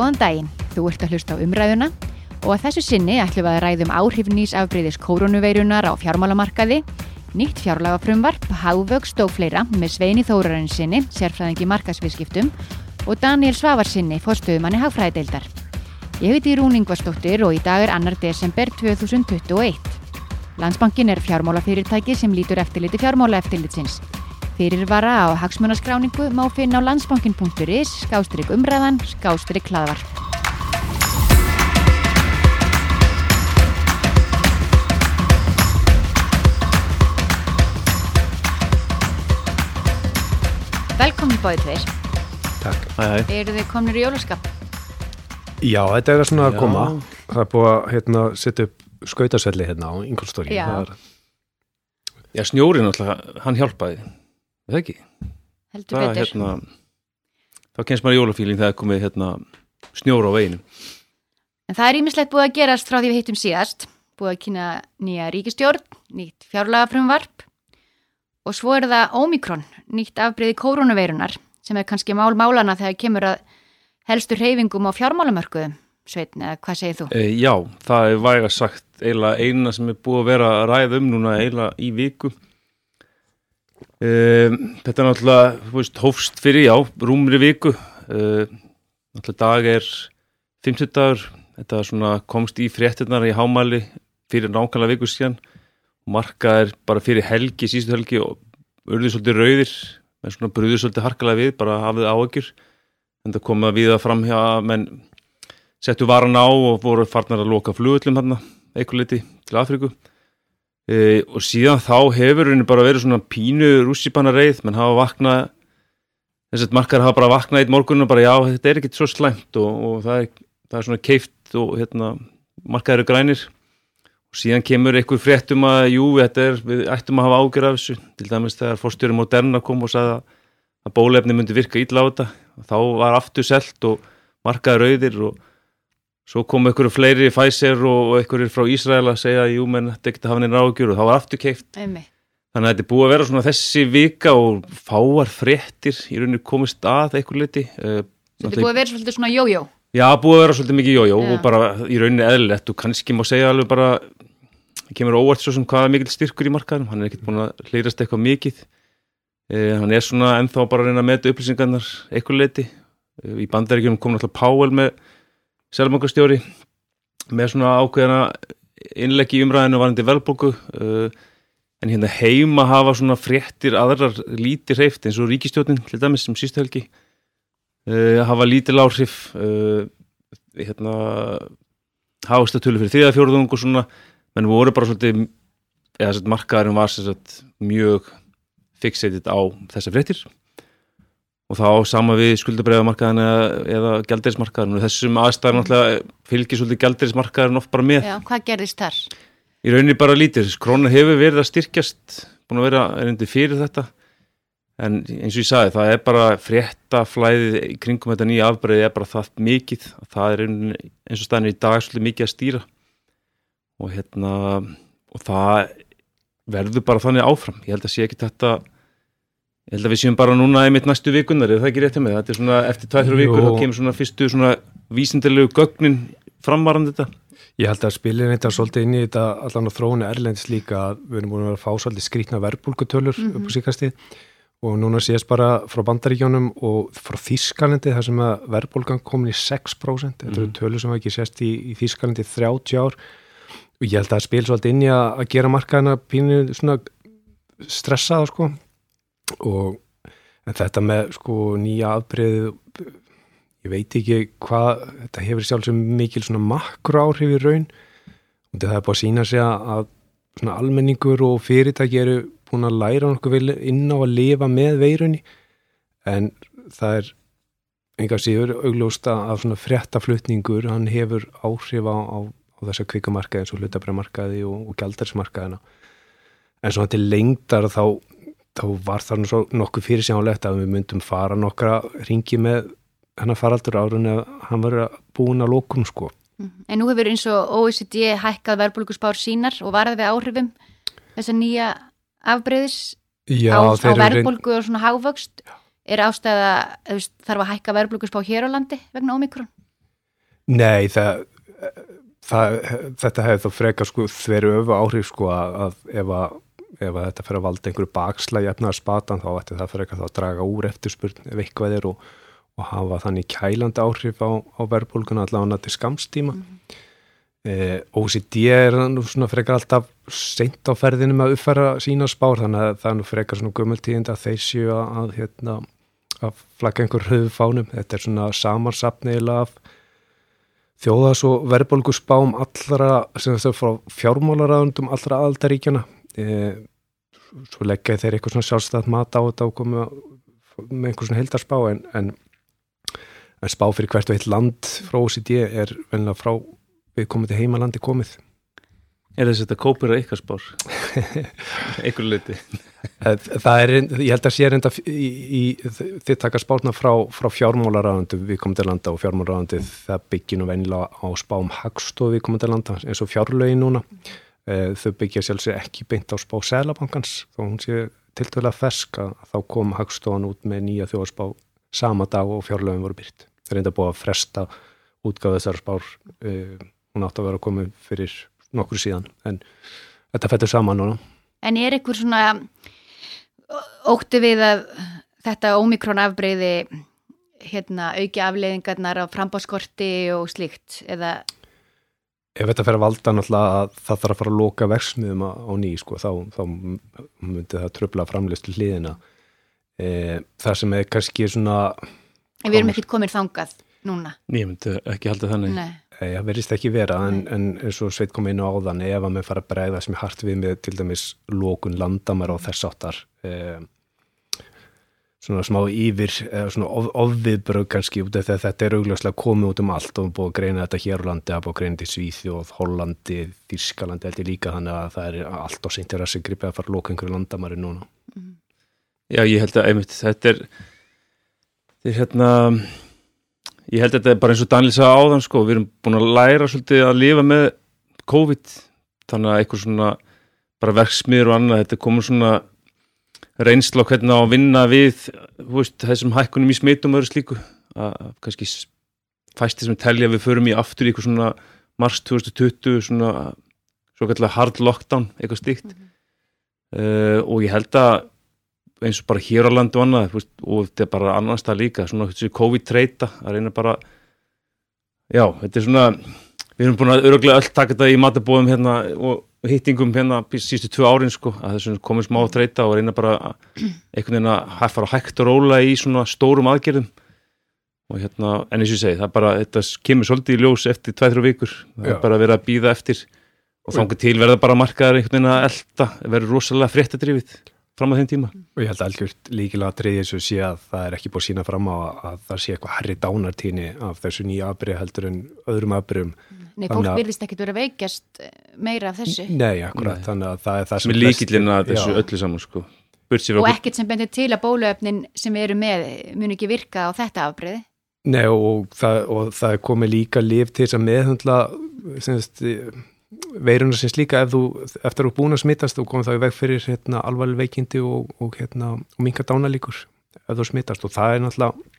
Góðan daginn, þú ert að hlusta á umræðuna og að þessu sinni ætlum við að ræðum áhrif nýs afbreyðis koronaveirunar á fjármálamarkaði, nýtt fjárlagafrumvarp, hávöxt og fleira með Sveini Þórarinn sinni, sérfræðingi markasviðskiptum og Daniel Svavarsinni, fórstöðumanni hagfræðdeildar. Ég heiti Rún Ingvarsdóttir og í dag er annar desember 2021. Landsbankin er fjármálafyrirtæki sem lítur eftirliti fjármálaeftirlitsins. Fyrirvara á hagsmunaskráningu má finna á landsbankin.is, skástrík umræðan, skástrík hlaðvarp. Velkomin báðið tveir. Takk. Eru þið komnir í jólaskap? Já, þetta er svona að koma. Það er búið að hérna, setja upp skautasvelli hérna á Ingolstóri. Já. Já, snjórin alltaf, hann hjálpaði. Er Það ekki? Heldur Það, betur. hérna, þá kennst maður jólafíling þegar komið hérna, snjór á veginu. En það er ímislegt búið að gerast frá því við hittum síðast. Búið að kynna nýja ríkistjórn, nýtt fjárlagafrumvarp og svo er það Omikron, nýtt afbreyði koronaveirunar sem er kannski mál málana þegar kemur að helstu reyfingum á fjármálamörkuðum. Sveitn, eða hvað segir þú? E, já, það er væga sagt eina sem er búið að vera að ræða um núna eiginlega í viku. E, þetta er náttúrulega, veist, hófst fyrir, já, rúmri viku. E, náttúrulega dag er 50 dagur. Þetta svona komst í fréttirnar í hámæli fyrir nákvæmlega viku síðan. Marka er bara fyrir helgi, sístu helgi og urðu svolítið rauðir, með svona brúður svolítið harkalega við, bara hafið áökjur. En það kom að viða fram hjá menn settu varan á og voru farnar að loka flugullum hann eitthvað liti til Afríku e, og síðan þá hefur henni bara verið svona pínu rússipanna reið menn hafa vaknað þess að markar hafa bara vaknað eitt morgun og bara já þetta er ekkit svo slæmt og, og það, er, það er svona keift og hérna markað eru grænir. Og síðan kemur einhver frétt um að jú er, við ættum að hafa ágjör af þessu. Til dæmis þegar fórstjóri Moderna kom og sagði að, bólefni myndi virka illa á þetta. Þá var aftur selt og markaði rauðir og Svo kom einhverju fleiri Pfizer og einhverju frá Ísrael að segja jú, menn þetta ekkert að hafa neina ágjur og það var aftur keift. Þannig að þetta er búið að vera svona þessi vika og fáar fréttir í rauninni komist að einhver liti. Uh, Þetta er búið að vera svolítið svona jójó. Já, búið að vera svolítið mikið jójó Já. og bara í rauninni eðlilegt og kannski má segja alveg bara, það kemur óvart svo sem hvað er mikill styrkur í markaðum, hann er ekkert búin að hlýrast eitthvað mikið. Uh, hann er svona ennþá bara að reyna að meta upplýsingarnar einhver liti. Uh, í bandaríkjum kom náttúrulega Powell með selbankastjóri með svona ákveðina innleggi umræðinu varandi velbóku uh, en hérna heima hafa svona fréttir aðrar lítið hreift eins og ríkistjótin til dæmis sem sístu helgi uh, hafa lítil áhrif uh, hérna hástatölu fyrir þriðafjórðung og svona menn voru bara svolítið eða sett markaðurinn var sagt mjög fixated á þessar fréttir og þá sama við skuldabreiðamarkaðin eða, eða gældirismarkaðin og þessum aðstæðan náttúrulega fylgir svolítið gældirismarkaðin oft bara með. Já, hvað gerðist þar? í rauninni bara lítið, krónu hefur verið að styrkjast búin að vera erindi fyrir þetta. En eins og ég sagði það er bara frétta flæðið í kringum þetta nýja afbreiði er bara það mikið. Það er eins og staðin í dag svolítið mikið að stýra. Og hérna og það verður bara þannig áfram. Ég held að sé ekki þetta ég held að við séum bara núna einmitt næstu vikunar er það ekki rétt hjá mig, þetta er svona eftir 2-3 vikur þá kemur svona fyrstu svona vísindilegu gögnin framvarandi þetta. Ég held að spilin þetta svolítið inn í þetta allan á þróinu erlendis líka að við erum búin að vera að fá svolítið skrýtna verbulgutölur upp á síkastið og núna sést bara frá bandaríkjónum og frá Þískalandi þar sem að verbulgan komin í 6% þetta eru tölur sem hafa ekki sést í, í Þískalandi 30 ár. Og ég held að spil svolítið inn í að, að gera markaðina pínu svona stressaða sko og þetta með sko nýja afbreyð ég veit ekki hvað þetta hefur sjálfsög mikil svona makro áhrif í raun. Og það er búið að sína sig að svona almenningur og fyrirtæki eru búin að læra nokkuð inn á að lifa með veirunni. En það er einhvað síður augljósta af svona fréttaflutningur hann hefur áhrif á, á, á þessa kvikamarkaði eins og hlutabræmarkaði og, og gjaldarsmarkaðina en svona til lengdar þá, þá var það nú svo nokkuð fyrir sjánlegt að við myndum fara nokkra ringi með hann að faraldur árun að hann var búin að lókum sko. En nú hefur eins og OECD hækkað verðbólguspár sínar og varðið við áhrifum þessa nýja afbreyðis Já, á, á verðbólgu og svona hávöxt er ástæða, þarf að hækka verðbólguspá hér á landi vegna ómikrón? Nei, það, það, þetta hefði þá frekar sko þveru öfu áhrif sko að, að ef að ef þetta fyrir að valda einhverju baksla í efnaðar spatan þá ætti það fyrir eitthvað að draga úr eftirspurn ef eitthvað er og, og hafa þannig kælandi áhrif á, á verðbólguna allavega til skamstíma mm -hmm. eh, OCD er nú svona frekar alltaf seint á ferðinu með að uppfæra sína spár þannig að það er nú frekar svona gummultíðind að þeir séu að, að, hérna, að flagga einhver höfufánum þetta er svona samansapniðila af þjóðas og verðbólgusbám allra sem þetta frá fjármálaræðundum allra aldaríkjana e, svo leggja þeir eitthvað svona sjálfstæðat mat á þetta og koma með einhver svona heldarspá en, en, en spá fyrir hvert og eitt land frá OCD er velina frá við komum til heimalandi komið. Er þess að þetta kópir að ykkar spár? Ekkur liti Það er, ég held að sé reynda í, í, þið taka spárna frá, frá fjármálaræðandu við komum til landa og fjármálaræðandi það byggir nú venilega á spám hagstof við komum til landa eins og fjárlögin núna þau byggja sjálfsög ekki beint á spá selabankans þó hún sé tiltöðlega fersk að þá kom Hagstofan út með nýja þjóðarspá sama dag og fjárlöfum voru byrt. Það er enda búið að fresta útgáð þessar spár uh, hún átt að vera að koma fyrir nokkur síðan en þetta fættur saman núna. En er einhver svona óttu við að þetta ómikrón afbreyði hérna, auki afleiðingarnar á frambáskorti og slíkt eða ef þetta fer að valda náttúrulega að það þarf að fara að loka versmiðum á, á ný sko, þá, þá myndi það tröfla framlist hliðina. E, það sem er kannski svona En við erum ekkert komin þangað núna. Ég myndi ekki halda þannig Nei. e, Það verðist ekki vera en, en eins og sveit kom inn á áðan ef að maður fara að bregða sem er hart við með til dæmis lókun landamar og þess áttar e, svona smá yfir svona of, ofviðbröð kannski út af því að þetta er augljóslega komið út um allt og búið að greina þetta hér á landi að búið að greina til Svíþjóð, Hollandi, Þískalandi held ég líka þannig að það er allt á seintir að sig gripið að fara að lóka einhverju landamari núna mm. Já ég held að einmitt þetta er þetta er hérna ég held að þetta er bara eins og Daniel sagði áðan sko, við erum búin að læra svolítið að lifa með COVID þannig að eitthvað svona bara verksmiður og annað, þetta komur svona reynsla og hvernig á að vinna við veist, þessum hækkunum í smitum og öðru slíku að kannski fæsti sem telja við förum í aftur í eitthvað svona mars 2020 svona svo kallar hard lockdown eitthvað stíkt mm -hmm. uh, og ég held að eins og bara hér á landu annað veist, og þetta er bara annars það líka svona COVID-treyta að reyna bara já, þetta er svona við erum búin að öruglega öll taka þetta í matabóðum hérna og hittingum hérna sístu tvö árin sko að þessum komið smá þreita og reyna bara einhvern veginn að fara hægt og róla í svona stórum aðgerðum. Og hérna, en eins og ég segi, það bara þetta kemur svolítið í ljós eftir 2-3 vikur. Það Já. er bara að vera að býða eftir. Og fangið til verða bara markaðar einhvern veginn að elda verður rosalega fréttadrifið fram á þeim tíma. Og ég held að algjört líkilega að treyði þessu sé að það er ekki búið sína fram á að það sé eitthvað herri dánartíni af þessu nýja aðbrið heldur en öðrum aðbriðum Nei, fólk virðist ekki verið að veikjast eh, meira af þessu. Nei, akkurat, Nei. þannig að það er það sem... Með líkillina þessu öllu saman, sko. Og ekkert sem bendir til að bóluöfnin sem við erum með mun ekki virka á þetta afbreiði? Nei, og það, og það er komið líka liv til þess að meðhandla veiruna sem slíka ef þú, eftir að þú búin að smittast og komið þá í veg fyrir hérna, alvarleg veikindi og, og, hérna, og minga dánalíkur ef þú smittast og það er náttúrulega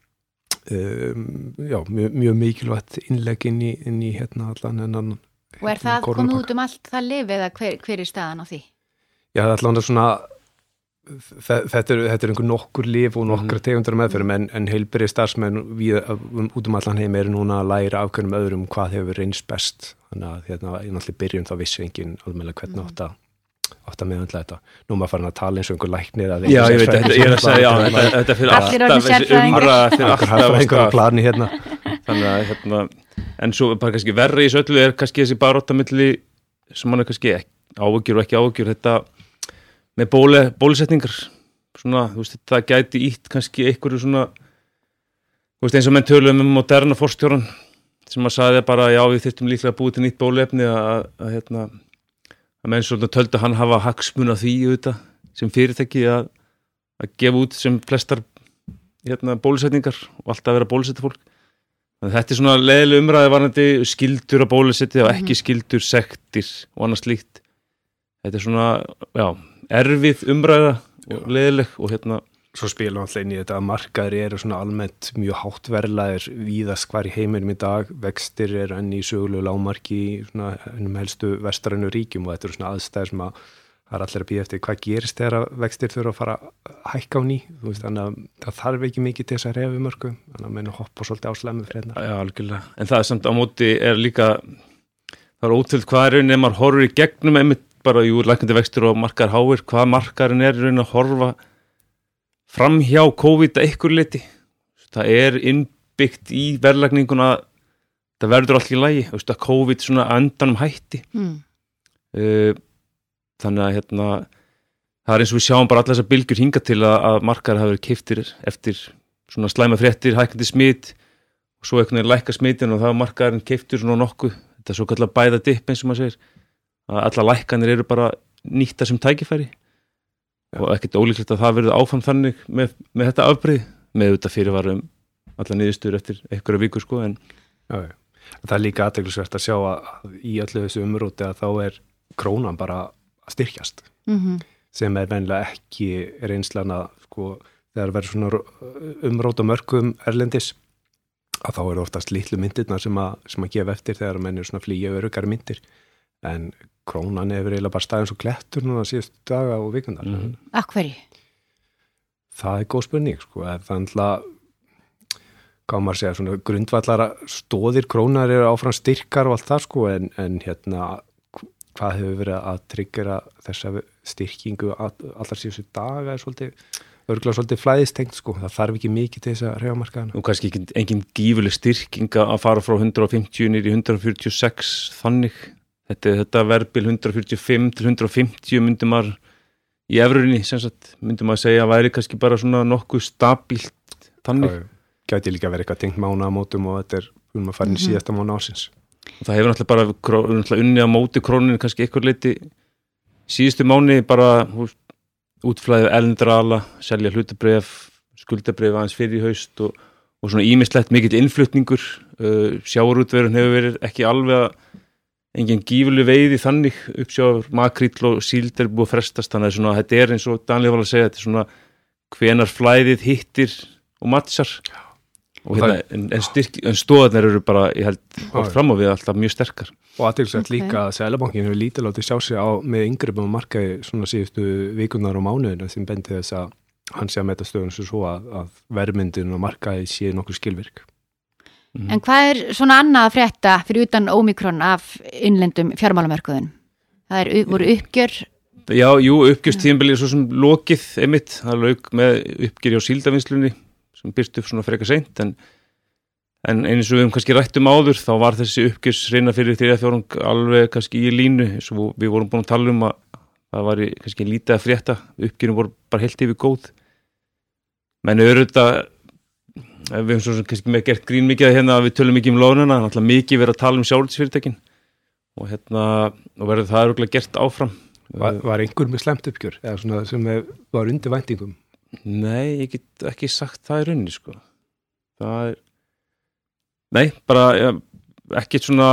um, já, mjög, mjög mikilvægt innleg inn í, inn í hérna allan en annan Og er það komið út um allt það liv eða hver, hver er staðan á því? Já, það er svona þetta er, þetta er einhver nokkur liv og nokkra mm. tegundur meðferðum en, en heilbyrði starfsmenn við, út um allan heim er núna að læra afkvæmum öðrum hvað hefur reynst best þannig að hérna, í náttúrulega byrjun þá vissi enginn alveg hvernig mm. átt að átt að meðhandla þetta. Nú maður farin að tala eins og einhver læknir að Já, ég veit, þetta, ég er að segja, já, þetta, þetta fyrir alltaf þessi umra fyrir alltaf einhverja plani hérna. Þannig að, hérna, en svo bara kannski verri í söllu er kannski þessi baróttamilli sem mann er kannski áhugjur og ekki áhugjur, þetta með bóli, bólisetningar, svona, þú veist, þetta gæti ítt kannski einhverju svona, þú veist, eins og menn töluðum um moderna fórstjóran sem að sagði bara, já, við þurftum líklega að búið til nýtt bólefni að, að, hérna, að menn svolítið töldu að hann hafa hagsmun að því auðvitað, sem fyrirtæki að, að gefa út sem flestar hérna, bólusetningar og alltaf vera bólusetja fólk Þannig þetta er svona leðileg umræði varandi skildur að bólusetja og ekki mhm. skildur sektir og annað slíkt. Þetta er svona, já, erfið umræða og leðileg og hérna svo spilum alltaf inn í þetta að markaður eru svona almennt mjög háttverlaðir víðast hvar í heiminum í dag vextir er enn í sögulegu lámarki svona ennum helstu vestarannu ríkjum og þetta eru svona aðstæðir sem að það er allir að býja eftir hvað gerist þegar vextir þurfa að fara að hækka á ný. Veist, þannig að það þarf ekki mikið til þess að refi mörgu þannig að meina hoppa svolítið á slemmu fredna Já, algjörlega, en það er samt á móti er líka, það er ótrúld hvað er raunin ef maður horfur í gegnum bara, jú, lækandi vextur og markar háir hvað markarinn er raunin að horfa fram hjá COVID að ykkur liti það er innbyggt í verðlagninguna það verður allt í lagi, að COVID svona andanum hætti mm. uh, þannig að hérna það er eins og við sjáum bara allar þessar bylgjur hinga til að, að markar hafa verið kiftir eftir svona slæma fréttir, hækandi smit og svo einhvern veginn lækka smitin og það var markarinn kiftur svona nokkuð þetta er svo kallar bæða dipp eins og maður segir að allar lækkanir eru bara nýtta sem tækifæri. Og ekkert ólíklegt að það verður áfram þannig með, með þetta afbreyð með þetta fyrirvarum allar niðurstur eftir einhverja viku sko en já, já. það er líka aðteglisvert að sjá að í öllu þessu umróti að þá er krónan bara að styrkjast Mm -hmm. sem er vennilega ekki reynslan að sko, þegar verður svona umróta mörgum erlendis að þá eru oftast litlu myndirna sem að, sem að gefa eftir þegar menn er svona flýja örugari myndir en krónan hefur eiginlega bara staðið eins og klettur núna síðust daga og vikundar mm. Akverju? Það er góð spurning sko, það er alltaf hvað maður segja, svona grundvallara stóðir krónar eru áfram styrkar og allt það sko en, en hérna hvað hefur verið að tryggjara þessa styrkingu allar síðustu daga er svolítið örgulega svolítið flæðistengt sko, það þarf ekki mikið til þess að reyja markaðana. Og kannski ekki engin gífuleg styrkinga að fara frá 150 nýri 146 þannig þetta, þetta verbil 145 til 150 myndir maður í sagt, myndir maður segja að væri kannski bara svona nokkuð stabílt þannig. Gæti líka verið eitthvað tengt mánu á mótum og þetta er um að fara inn í síðasta mánu ásins. Og það hefur náttúrulega bara náttúrulega unni á móti krónin kannski eitthvað leiti síðustu mánu bara útflæðið elndrala, selja hlutabref skuldabref aðeins fyrir í haust og, og svona ímislegt mikill innflutningur uh, sjáurútverðun hefur verið ekki alveg að engin gífurlu veiði þannig uppsjáður makríll og síld er búið að frestast þannig að svona, þetta er eins og Danlið var að segja þetta er svona hvenar flæðið hittir og mattsar og hérna, en, en, en stóðarnir eru bara ég held átt fram á við alltaf mjög sterkar. Og aðtilsvægt okay. líka að Sælabankin hefur lítið látið sjá sig á með yngreifum að markaði svona síðustu vikunar og mánuðina sem bendi þess að hann sé að metta stöðun svo svo að, að verðmyndin og markaði sé nokkuð skilvirk mm. En hvað er svona annað að frétta fyrir utan ómikrón af innlendum fjármálamörkuðun? Það er, voru uppgjör Já, jú, uppgjörstíðanbilið er svo sem lokið emitt, það lög með uppgjör á síldavinslunni sem byrst upp svona freka seint en, en eins og við hefum kannski rættum áður þá var þessi uppgjörs reyna fyrir þrjá fjórung alveg kannski í línu eins og við vorum búin að tala um að það var kannski lítið að frétta uppgjörum voru bara helt yfir góð menn auðvitað við hefum svo kannski með gert grín mikið að hérna við tölum mikið um lónuna náttúrulega mikið verið að tala um sjálfsfyrirtækin og hérna og verður það öruglega gert áfram. Var, var einhver með slemt uppgjör eða svona sem var undir væntingum? Nei, ég get ekki sagt það í rauninni sko. Það er Nei, bara ja, ekkert svona,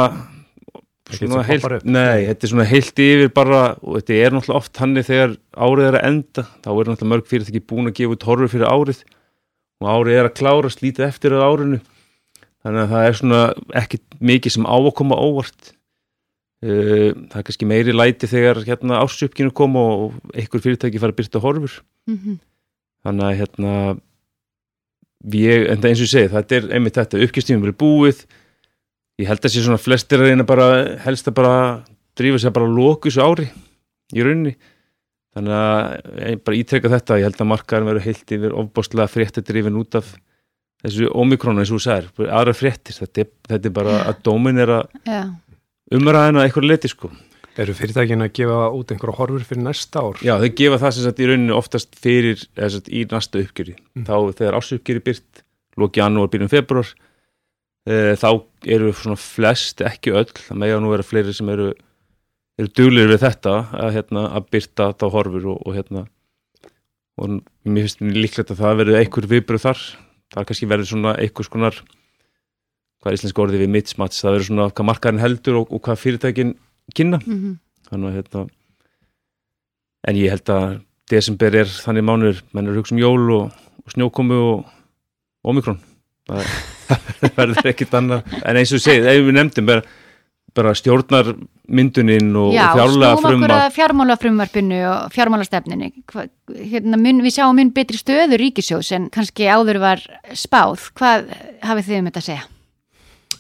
svona heilt, Nei, þetta er svona heilt yfir bara og þetta er náttúrulega oft hannig þegar árið er að enda þá er náttúrulega mörg fyrir þetta ekki búin að gefa út horfið fyrir árið og árið er að klára slítið eftir að árinu. Þannig að það er svona ekkert mikið sem á að koma óvart. Það er kannski meiri læti þegar hérna ásupkinu koma og einhver fyrirtæki fara að byrta horfur. Mm -hmm þannig að hérna ég, en það eins og ég segi, þetta er einmitt þetta, uppgjastífum verið búið. Ég held að sé svona flestir að reyna bara helst að bara drífa sér bara lókus ári í rauninni þannig að ég bara ítrekka þetta ég held að markaðin verið heilt yfir ofbáslega fréttadrifin út af þessu omikrónu eins og þú sagir, aðra fréttir þetta er, þetta er bara að dómin er að umræðina eitthvað leti sko Eru fyrirtækin að gefa út einhverja horfur fyrir næsta ár? Já, þau gefa það sem sagt í rauninu oftast fyrir, eða sagt í næsta uppgjöri. Mm. Þá þegar ásuppgjöri byrt, lóki janúar, byrjum februar, e, þá eru svona flest, ekki öll, það með að nú vera fleiri sem eru, eru duglir við þetta að, hérna, að byrta þá horfur og, og hérna, og mér finnst líklegt að það verður einhver viðbröð þar. Það kannski verður svona einhvers konar, hvað er íslensk orðið við mittsmats, það verður svona hvað markaðin heldur og, og hvað fyrirtækin kynna mm -hmm. þannig að hérna en ég held að desember er þannig mánur, menn er hugsa um jól og, og snjókomu og omikrón það verður ekkit annað en eins og segið, ef við nefndum bara, bara stjórnarmyndunin og okkur frumma að fjármálafrumvarpinu og fjármálastefninu. Hva- Hérna, mun, við sjáum mun betri stöður ríkisjós en kannski áður var spáð. Hvað hafið þið um þetta að segja?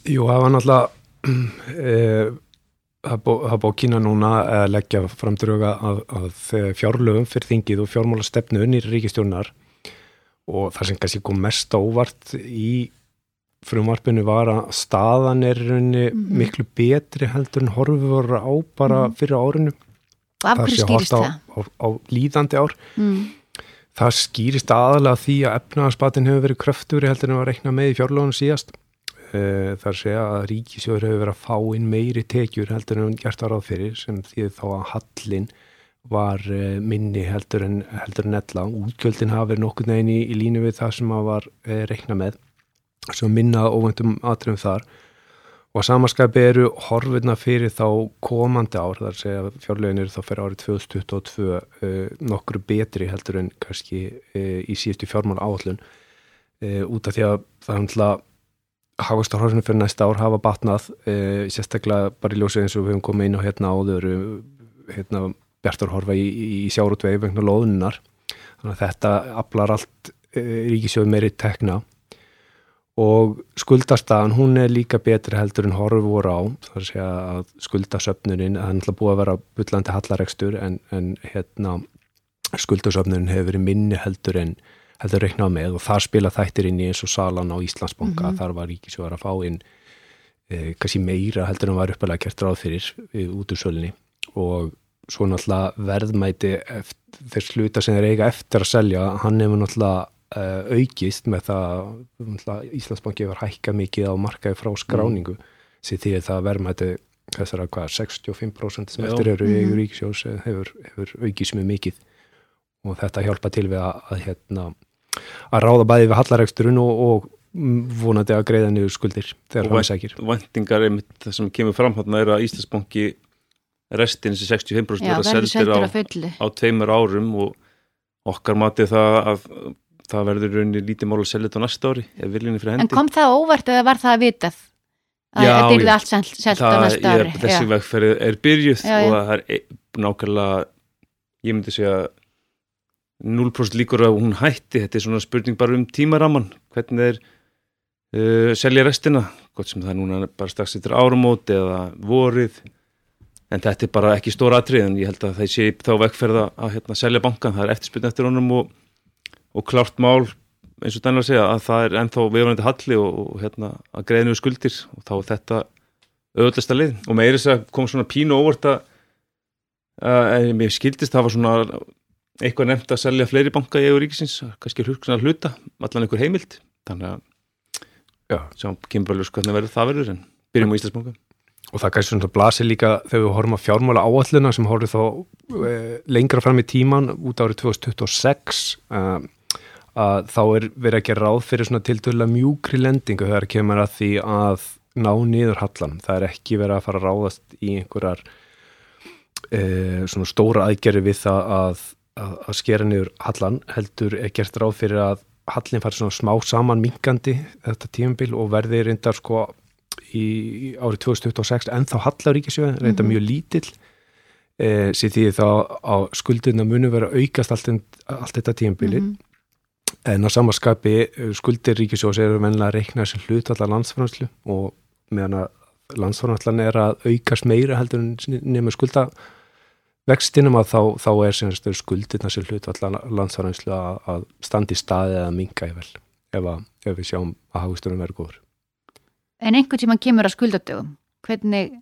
Jú, það var náttúrulega e, það bó- það búið að kynna núna að leggja framdröga að, að fjárlöfum fyrir þingið og fjármála stefnu unnir ríkistjórnar og það sem kannski kom mest á óvart í frumvarpinu var að staðan er rauninni Mhm. miklu betri heldur en horfið voru á bara fyrir árinu Og af Það hverju sé það? á, á, á líðandi ár Mm. Það skýrist aðalega því að efnaðarspatin hefur verið kröfturi heldur en var reikna með í fjárlóðunum síðast. Eh, Það er að ríkisjóður hefur verið að fá inn meiri tekjur heldur en gert áráð fyrir sem því þá að hallin var eh, minni heldur en, heldur en ella. Útgjöldin hafa verið nokkur neginn í, í línu við það sem að var eh, reikna með sem minna óvæntum atriðum þar. Og samaskapi eru horfirna fyrir þá komandi ár, að segja fjárlegin eru þá fyrir árið 2022 uh, nokkru betri heldur en kannski uh, í síðustu fjármál áallun uh, út af því að það náttúrulega hagvastarhorfinu fyrir næsta ár hafa batnað sérstaklega bara í ljósið eins og við höfum komið inn á hérna áður hérna bjartarhorfa í, í, í sjárútvegi vegna loðunar þannig að þetta aflar allt ríkisjóð meiri tekna. og skuldastaðan hún er líka betri heldur en horfur voru á. Það er að skuldasöfnunin það er náttúrulega búið að vera bullandi hallarekstur en, en hérna skuldasöfnunin hefur verið minni heldur en heldur reiknað með. Og þar spila þættir inn í eins og salan á Íslandsbanka Mhm. þar var ríkisjóðar að fá inn e, kannski meira heldur en var uppalega kert ráð fyrir e, út úr sölunni. Og svo náttúrulega verðmæti eftir, þeir sluta sem þeir eiga eftir að selja hann hefur náttúrulega aukist með það Íslandsbanki hefur hækkað mikið á markaði frá skráningu mm. sér því að það verðmæti þessara hvað 65% sem Já. eftir eru í Mhm. eigu ríkisjós eh, hefur, hefur aukist mjög mikið og þetta hjálpa til við að, að hérna að ráða bæði við hallareksturinn og, og vonandi að greiða niður skuldir þegar Og hann sækir. væntingar einmitt það sem kemur fram þarna er að Íslandsbanki restin þessi 65% Já, verða verður seldir á, að á tveimur árum og okkar matið það að það verður rauninni lítið mál að selja þetta á næsta ári ef viljinni fyrir En hendi. kom það óvart eða var það að vitað? Að þetta yrði allt selt á næsta ári. þessi Já. vegferð er byrjuð Já, og það er e- nákvæmlega ég myndi segja 0% líkur að hún hætti. Þetta er svona spurning bara um tímaraman hvernig þeir uh, selja restina? Gott sem það er núna bara strax eftir áramót eða vorið. En þetta er bara ekki stóra atrið en ég held að það sé þá vegferð að hérna, selja bankan, það er eftirspurning eftir honum og, og klárt mál eins og dænlega að segja að það er ennþá viðvanandi halli og, og hérna, að greiðinu skuldir. Og þá er þetta auðvitaðsta leið og með þess að kom svona pínu óvart að að mér skildist það var svona eitthvað nefnt að selja fleiri banka í eigu ríkisins, kannski hlugsana hluta allan einhver heimild. Þannig að Já. sjá, kemur bara ljós hvernig verður það verður en byrjum á Íslandsbanka. Og það kannski svona blasir líka þegar við horfum að fjármála áallina sem horfum þá e, lengra fram í tíman út árið 2026 e, að þá er verið að gera ráð fyrir svona tiltölulega mjúkri lendingu þegar kemur að því að ná niður hallan. Það er ekki verið að fara að ráðast í einhverjar e, svona stóra aðgerri við það að, að, að skera niður hallan heldur er gert ráð fyrir að hallin fari svona smá saman minkandi þetta tímabil og verði reyndar sko í árið 2026 en þá hallar ríkisjöðin, reynda Mhm. mjög lítill e, sér því þá á skuldina munu vera að aukast allt, allt þetta tímabili Mhm. En á samaskapi eh, skuldir ríkisjós eru vennilega að reikna sem hlut allar landsframslu og meðan að landsframslan er að aukast meira heldur nema skulda vextinum að þá, þá er skuldirna sem hlut allar landsframslu að, standi í staði eða minga ef, ef, að, ef við sjáum að hagustunum verður góður. En einhvern tíma kemur að skuldadögum. Hvernig,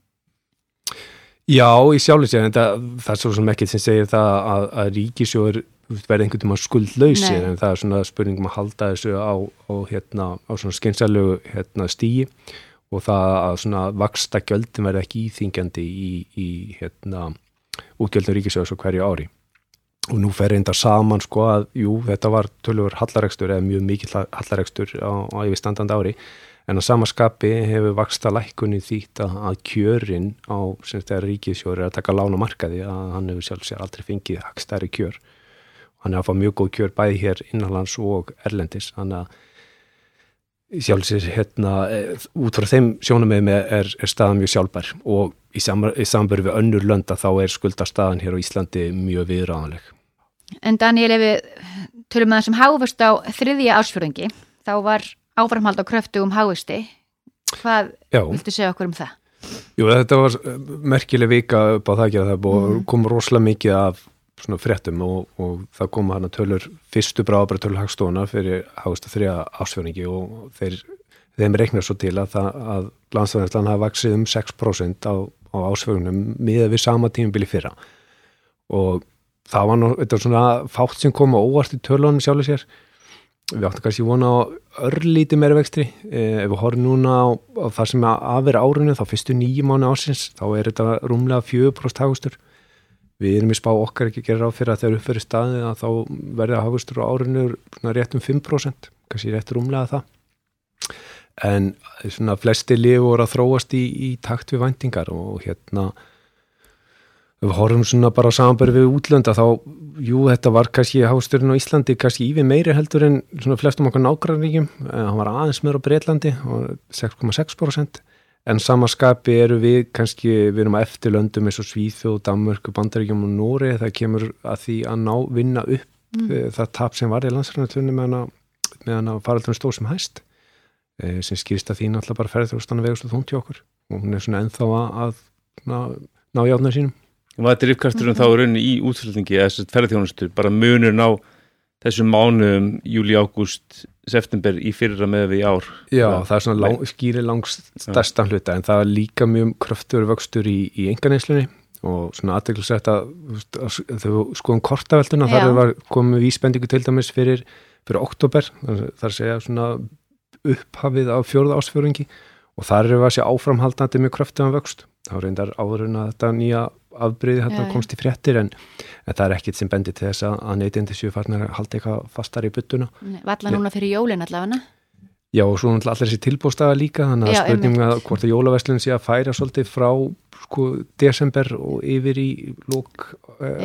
Já, í sjálfur sér, en það, það er svo sem ekkert sem segir það að, að ríkisjóður verði einhvern skuldlausir Nei. en það er svona spurningum að halda þessu á, á, hérna, á svona skynsalegu hérna, stíi og það að svona vaksta gjöldin verði ekki íþingjandi í, í hérna, útgjöldum ríkisjóðs og hverju ári og nú fer reyndar saman sko að jú, þetta var tölur hallarekstur eða mjög mikill hallarekstur á, á yfirstandandi ári en á samaskapi hefur vaksta lækkunni þýtt að, kjörin á sem þetta ríkisjóður er að taka lána markaði að hann hefur sjálf sér aldrei fengið hagstæri kjör hann er að fá mjög góð kjör bæði hér innanlands og erlendis hann að sjálfsir hérna, eh, út frá þeim sjónum er, er staðan mjög sjálfbær og í, í samböru við önnur lönda þá er skuldastaðan hér á Íslandi mjög viðræðanleg. En Daniel, ef við tölum með það sem hávist á þriðja ásfjörðingi, þá var áframhald á kröftu um hávisti. Hvað Já. viltu segja okkur um það? Jú, þetta var merkileg vika upp á það ekki að það mm. kom rosalega mikið af svona fréttum og, og það kom hana tölur fyrstu bráðabra tölur hagstofuna fyrir hagstu þrjá ásfjörningi og þeir, þeim reiknar svo til að, það, að landsfjörninslan hafa vaksið um 6% á, á ásfjörnum miða við sama tímubili fyrra. Og það var nú þetta svona fátt sem kom á óvart í tölunum sjálfur sér. Við áttum kannski vona á örlíti meira vextri eh, ef við horfum núna á, á það sem að vera árunni þá fyrstu nýjum mánu ásins þá er þetta rúmlega 4% hagustur við erum í spá okkar ekki að gera ráð fyrir að þegar uppverið staðið að þá verða hafustur á árinu rétt um 5% kannski rétt rúmlega það. En svona flesti lið voru að þróast í, í takt við vendingar og hérna við horfum svona bara samanbæri við útlönda þá, jú, þetta var kannski hafusturinn á Íslandi kannski yfir meiri heldur en svona flestum okkar nákvæmleikum hann var aðeins meður á Breitlandi 6,6% En samaskapi eru við kannski, við erum að eftirlöndum eins og Svíþjóð, Danmörku, Bandaríkjum og Nóri, það kemur að því að ná vinna upp mm. Eh, það tap sem var í landsræðantunni meðan að faraldunum stóð sem hæst, e, sem skýrst að því náttúrulega bara ferðarþjóðstanna vegust og þúnt í okkur og hún er svona ennþá að ná, ná játnar sínum. Og hvað er driftkasturum mm. þá rauninni í útflutningi, að ferðarþjóðnastur, bara munur ná þessum mánuðum, júli, ágúst, september í fyrra með við ár. Já, það, það er svona lang, skýri langst stærsta hluta en það er líka mjög kröftur vöxtur í, í enganeinslunni og svona aðdeklisvægt að við skoðum kortavelduna þar var komið vísbendingu til dæmis fyrir, fyrir oktober, þar segja svona upphafið af fjörða ásfjörðingi og þar eru við að sé áframhaldandi með kröftum vöxt. Þá reyndar áður en að þetta nýja afbreyði hérna komst í fréttir en, en það er ekkit sem bendir til þess að neytindi séu farnar að halda eitthvað fastar í byttuna. Valla núna fyrir jólin allavega? Já og svo allir þessi tilbústaða líka þannig að spurning að hvort að jólaveslun sé að færa svolítið frá sko desember og yfir í lók uh,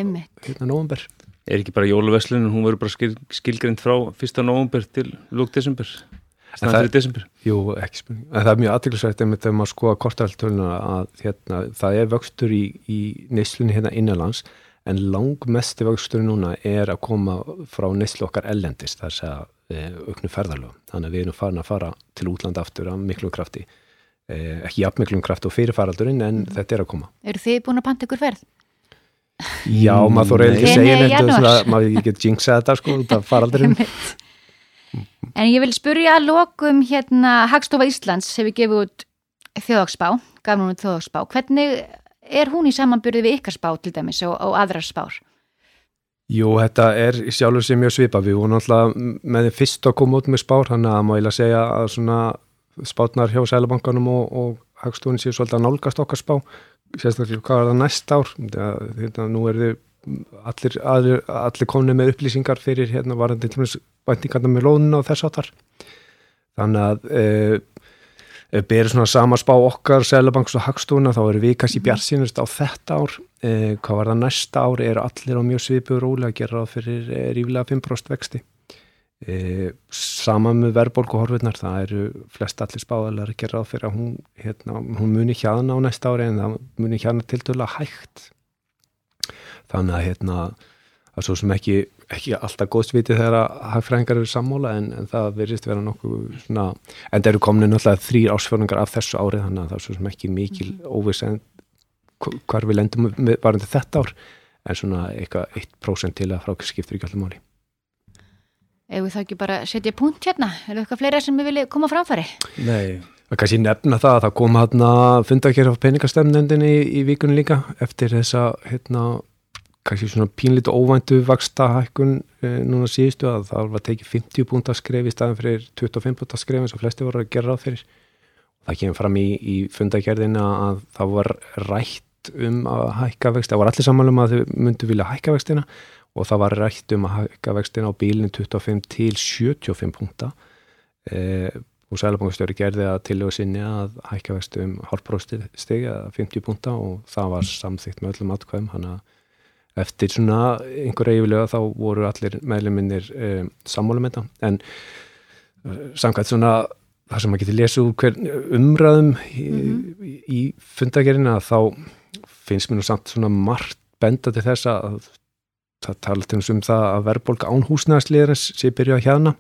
hérna november. Er ekki bara jólaveslun hún verður bara skil, skilgrind frá fyrsta november til lók desember? Það er í desember? Jú, ekki spurning. En það er mjög aðtilsvægt ef maður skoða kortaraltöluna að hérna, það er vöxtur í, í neyslunni hérna innanlands en langmesti vöxtur núna er að koma frá neyslu okkar ellendist þar sé að e, auknu ferðarlög. Þannig að við erum farin að fara til útlanda aftur að miklu krafti. E, ekki jafn miklu krafti og fyrirfaraldurinn en mm. þetta er að koma. Eru þið búin að panta ykkur ferð? Já, maður þóra ekki að segja nefndu, maður ekki get jinxað þetta sko, þetta faraldurinn. En ég vil spurja að lokum hérna Hagstofa Íslands hefur gefið út þjóðagsspá, gaf hún út þjóðagsspá. Hvernig er hún í samanbyrði við ykkar spá til dæmis og, og aðrar spár? Jú, þetta er sjálfur sem mjög svipa. Við vorum alltaf með því fyrst að koma út með spár, hann að ég lega segja að svona spátnar hjá Sælabankanum og, og Hagstofun séu svolítið að nálgast okkar spá. Sérstaklega hvað er það næst ár? Þetta, nú er þið allir, allir, allir komni með upplýsingar fyrir hérna varandi til og með væntingarna með lónuna og þess áttar þannig að e, e, berið svona sama spá okkar Sælabanks og Hagstúna þá eru við kannski bjart á þetta ár. E, hvað var það næsta ár er allir á mjög svipur róli að gera fyrir e, rífilega 5% vexti. E, sama með verðbólk og horfurnar það eru flest allir spáðalega að gera fyrir að hún, hérna, hún muni hjána á næsta ári en það muni hjána til dæla hægt þannig að hérna að svo sem ekki, ekki alltaf góðsviti þegar að hagfræðingar eru sammóla en, en það verðist vera nokkuð svona, en það eru komin náttúrulega þrýr ásfjörningar af þessu árið þannig að það er svo sem ekki mikil mhm. óviss en hvar við lendum varandi þetta ár en svona eitthvað 1% til að frákskiptur ekki allir máli Ef við þá ekki bara setja punkt hérna, er það eitthvað fleira sem við viljum koma framfari? Nei, það kannski nefna það að það kom hérna fundakjör af peningastemnendinni í, í vikunni líka eftir þessa hérna kannski svona pínlítið óvæntu vaksta hækkun e, núna síðustu að það var tekið 50 púnta skref í staðin fyrir 25 púnta skref eins og flesti voru að gera ráð fyrir. Það kemur fram í, í fundagerðina að það var rætt um að hækka vexti, það var allir samanlum að þau myndu vilja hækka vextina og það var rætt um að hækka vextina á bílinn 25 til 75 púnta. E, og Sælabankastjóri gerði að tilögu sinni að hækka vexti um hálfbróðsteg eða 50 púnta og það var samþygt með öllum atkvæðum hann að eftir svona einhverja yfirlega þá voru allir meðluminnir um, sammálum þetta. En uh, samkvæmt svona það sem maður getur lesið úr hver umræðum í, í, í fundagerina þá finnst mér nú samt svona margt benda til þess að það tala til um það að verðbólka án húsnæðasliðarins sé byrjað hérna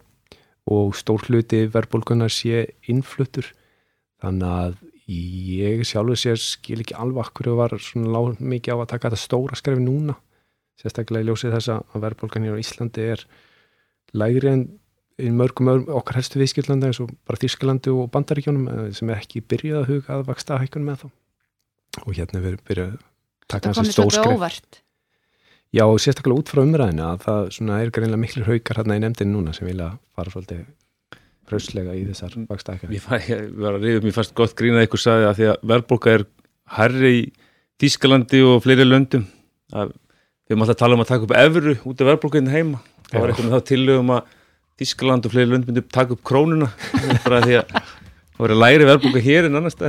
og stór hluti verðbólkunar sé innfluttur. Þannig að ég sjálfur sér skil ekki alveg hverju var svona lág mikið á að taka þetta stóra skrefi núna sérstaklega í ljósið þess að verðbólkan hér á Íslandi er lægri en í mörgum öðrum okkar helstu viðskillandi eins og bara Þísklandi og Bandaríkjónum eh, sem er ekki byrjað að huga að vaksta hækkun með þá og hérna við byrjað að taka þessi komið stór svolítið skref. óvart. Já, og sérstaklega út frá umræðinu að það svona er greinlega miklu haukar hérna í nefndin núna sem vilja fara svolítið hrauslega í þessar vaksta hækkun Ég, ég var að reyða mér fast gott grína eitthvað sagði að því að verðbólka er herri í Þískalandi og fleiri löndum. Að við erum alltaf að tala um að taka upp evru út af verðbólkaðinu heima. Það var eitthvað með þá tillögum að Þískaland og fleiri lönd myndi taka upp krónuna. Bara því að það voru læri verðbólka hér en annars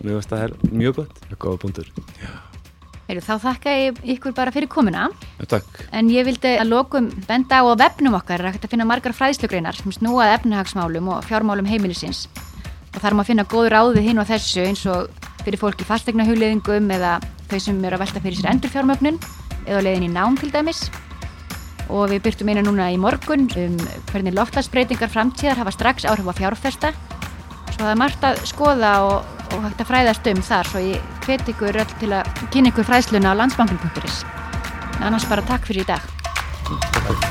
það er mjög gott. Góða punktur Heyrðu, þá þakka ég ykkur bara fyrir komuna. Takk. En ég vildi að lokum benda á að vefnum okkar er að finna margar fræðslugreinar sem snúað efnahagsmálum og fjármálum heimilisins. Og þar má finna góð ráð við hinn og þessu eins og fyrir fólk í fastegna hugleðingum eða þau sem eru að velta fyrir sér endurfjármögnun eða á leiðin í nám til dæmis. Og við byrtum eina núna í morgun um hvernig loftlagsbreytingar framtíðar hafa strax áhrif á fjárfesta. Svo það er margt að skoða og, og hægt að fræðast um þar. Svo ég hveti ykkur öll til að kynna ykkur fræðsluna á landsbankin.is annars bara takk fyrir í dag.